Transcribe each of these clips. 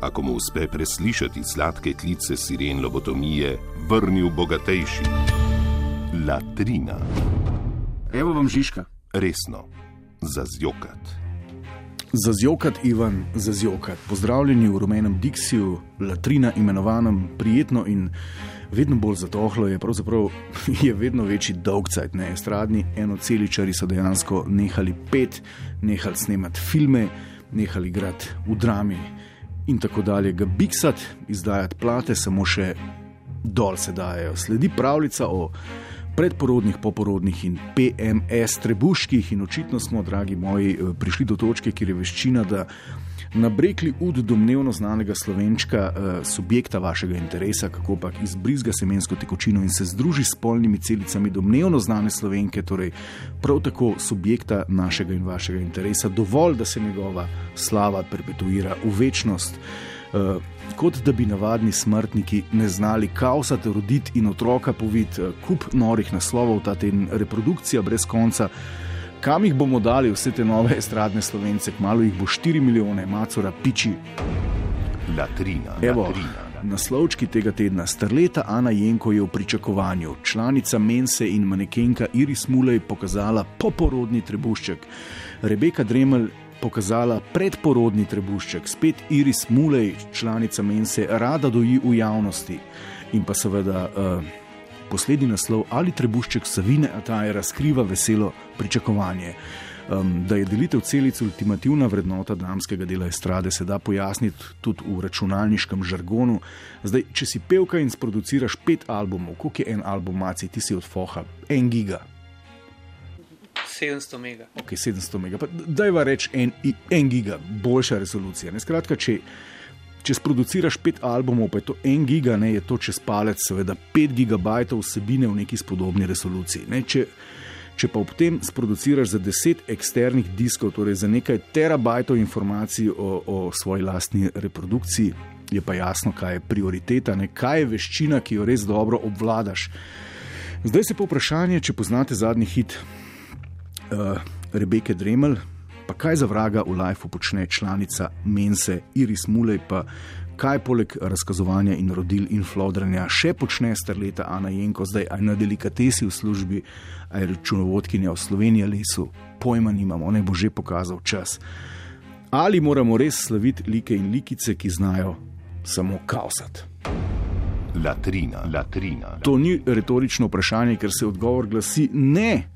ako mu uspe preslišati sladke klice siren lobotomije, vrnil bogatejši. Latrina, Evo vam Žižka. resno, za zjokat. Za zjokat, Ivan, za zjokat. Pozdravljeni v rumenem Dixiju, latrina imenovanem prijetno in vedno bolj zatohlo je, pravzaprav je vedno večji dolgcajt. Ne? Estradni enoceličari so dejansko nehali pet, nehali snemati filme, nehali igrati v drami in tako dalje. Ga biksati, izdajati plate, samo še dol se dajo. Sledi pravljica o predporodnih, poporodnih in PMS trebuških, in očitno smo, dragi moji, eh, prišli do točke, kjer je veščina, da nabrekli ud domnevno znanega slovenčka, eh, subjekta vašega interesa, kako pa izbrizga semensko tekočino in se združi s polnimi celicami domnevno znane slovenke, torej prav tako subjekta našega in vašega interesa, dovolj, da se njegova slava perpetuira v večnost. Uh, kot da bi navadni smrtniki ne znali kaosati, roditi in otroka poviti, uh, kup norih naslovov, ta teden reprodukcija brez konca. Kam jih bomo dali, vse te nove estradne slovence, kmalo jih bo 4 milijone, macora, piči. Latrina, Evo, latrina. naslovčki tega tedna. Starleta Ana Jenko je v pričakovanju. Članica Mense in manekenka Iris Mulej pokazala poporodni trebušček. Rebeka Dremelj pokazala predporodni trebušček. Spet Iris Mulej, članica Mense, rada doji v javnosti. In pa seveda uh, poslednji naslov ali trebušček Savine Ataje razkriva veselo pričakovanje. Um, da je delitev celic ultimativna vrednota damskega dela estrade, se da pojasniti tudi v računalniškem žargonu. Zdaj, če si pevka in sproduciraš pet albumov, koliko je en album, maci, ti si od Foha, en giga, 700 mega. ok, 700 mega, daj va reči en, en giga, boljša resolucija. Ne? Skratka, če, če sproduciraš pet albumov, pa je to en giga, ne, je to čez palec, seveda 5 gigabajtov vsebine v neki spodobni resoluciji. Ne? Če, če pa ob tem sproduciraš za 10 eksternih diskov, torej za nekaj terabajtov informacij o, o svoji lastni reprodukciji, je pa jasno, kaj je prioriteta, ne? kaj je veščina, ki jo res dobro obvladaš. Zdaj se pa vprašanje, če poznate zadnji hit uh, Rebeke Dremelj, pa kaj za vraga v Lifeu počne članica Mense Iris Mulej, pa kaj poleg razkazovanja in rodil in flodranja še počne starleta Ana Jenko, zdaj aj na delikatesi v službi, aj računovodkinja v Sloveniji ali so, pojma nimamo, ne bo že pokazal čas. Ali moramo res slaviti like in likice, ki znajo samo kaosati? Latrina, latrina. To ni retorično vprašanje, ker se odgovor glasi ne.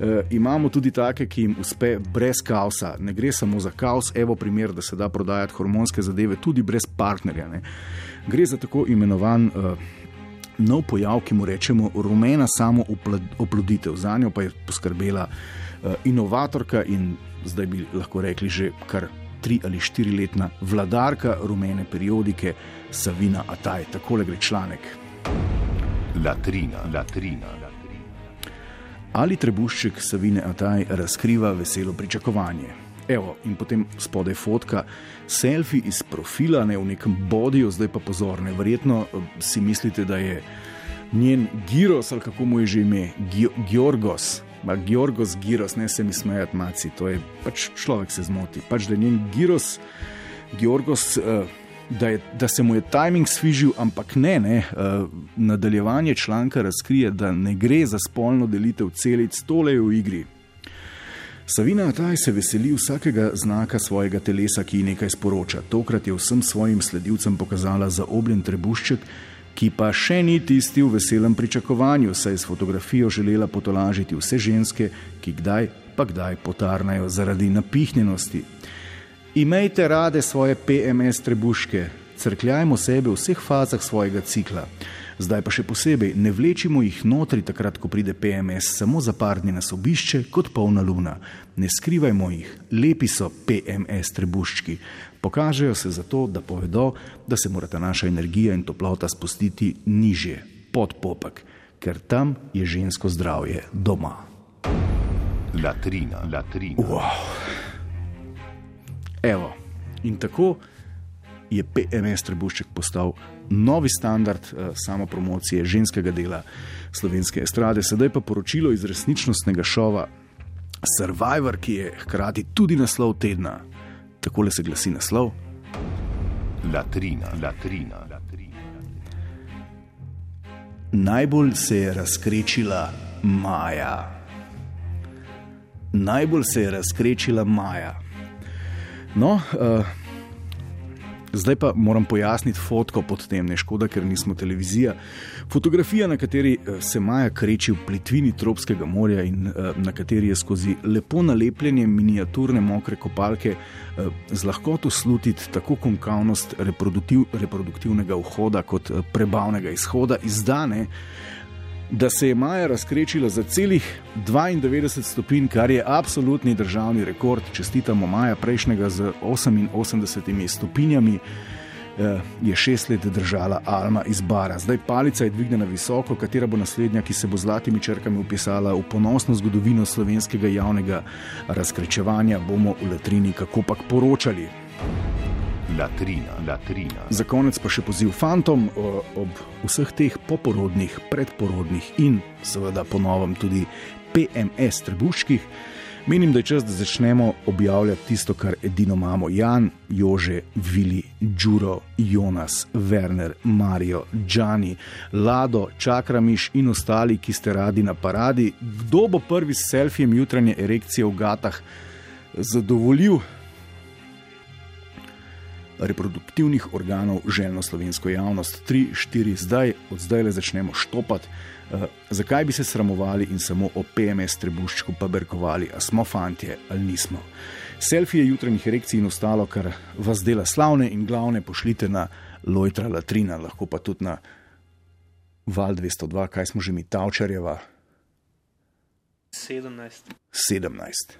E, imamo tudi take, ki jim uspe brez kaosa. Ne gre samo za kaos, evo primer, da se da prodajati hormonske zadeve tudi brez partnerja. Ne. Gre za tako imenovan e, nov pojav, ki mu rečemo rumena samo oploditev. Za njo pa je poskrbela e, inovatorka in zdaj bi lahko rekli že kar tri ali štiri letna vladarka rumene periodike Savina Ataj. Takole gre članek. Latrina, latrina. Ali trebušček Savine Ataj razkriva veselo pričakovanje. Evo, in potem spodaj fotka, selfie iz profila, ne v nekem bodiju, zdaj pa pozorne. Verjetno eh, si mislite, da je njen Giros, ali kako mu je že ime, Georgos. Ma Georgos Giros, ne se mi smejati, maci, to je pač človek se zmoti. Pač da je njen Giros, Georgos, uh, da, je, da se mu je timing svižil, ampak ne, ne. Uh, nadaljevanje članka razkrije, da ne gre za spolno delitev celic, tole je v igri. Savina Ataj se veseli vsakega znaka svojega telesa, ki ji nekaj sporoča. Tokrat je vsem svojim sledilcem pokazala zaobljen trebušček, ki pa še ni tisti v veselem pričakovanju, saj je s fotografijo želela potolažiti vse ženske, ki kdaj pa kdaj potarnajo zaradi napihnjenosti. Imejte rade svoje PMS trebuške, crkljajmo sebe v vseh fazah svojega cikla. Zdaj pa še posebej, ne vlečimo jih notri, takrat, ko pride PMS, samo za par dni nas obišče kot polna luna. Ne skrivajmo jih, lepi so PMS trebuščki. Pokažejo se zato, da povedo, da se mora naša energija in toplota spustiti niže, pod popek, ker tam je žensko zdravje doma. Latrina, latrina. Wow. Evo, in tako je PMS Trebušček postal novi standard uh, samopromocije ženskega dela slovenske estrade. Sedaj pa poročilo iz resničnostnega šova Survivor, ki je hkrati tudi naslov tedna. Takole se glasi naslov. Latrina, latrina, latrina. Najbolj se je razkrečila Maja. Najbolj se je razkrečila Maja. No, uh, Zdaj pa moram pojasniti fotko pod tem, ne škoda, ker nismo televizija. Fotografija, na kateri eh, se Maja kreči v plitvini Tropskega morja in eh, na kateri je skozi lepo nalepljene miniaturne mokre kopalke eh, z lahkoto slutiti tako konkavnost reproduktiv, reproduktivnega vhoda kot prebavnega izhoda, izdane da se je Maja razkrečila za celih 92 stopinj, kar je absolutni državni rekord. Čestitamo Maja prejšnjega z 88 stopinjami. Eh, je šest let držala Alma iz Bara. Zdaj palica je dvignjena visoko, katera bo naslednja, ki se bo zlatimi črkami upisala v ponosno zgodovino slovenskega javnega razkrečevanja, bomo v Latrini kako pak poročali latrina, latrina. Za konec pa še poziv fantom ob vseh teh poporodnih, predporodnih in seveda ponovem tudi PMS trebuških. Menim, da je čas, da začnemo objavljati tisto, kar edino imamo: Jan, Jože, Vili, Đuro, Jonas, Werner, Marijo, Džani, Lado, Čakramiš in ostali, ki ste radi na paradi. Kdo bo prvi s selfijem jutranje erekcije v gatah zadovoljil reproduktivnih organov željno slovensko javnost. 3, 4, zdaj, od zdaj le začnemo štopati. Uh, zakaj bi se sramovali in samo o PMS trebuščku pa berkovali, a smo fantje ali nismo? Selfije jutranjih erekcij in ostalo, kar vas dela slavne in glavne, pošljite na Lojtra Latrina, lahko pa tudi na Val 202, kaj smo že mi Tavčarjeva. 17. 17.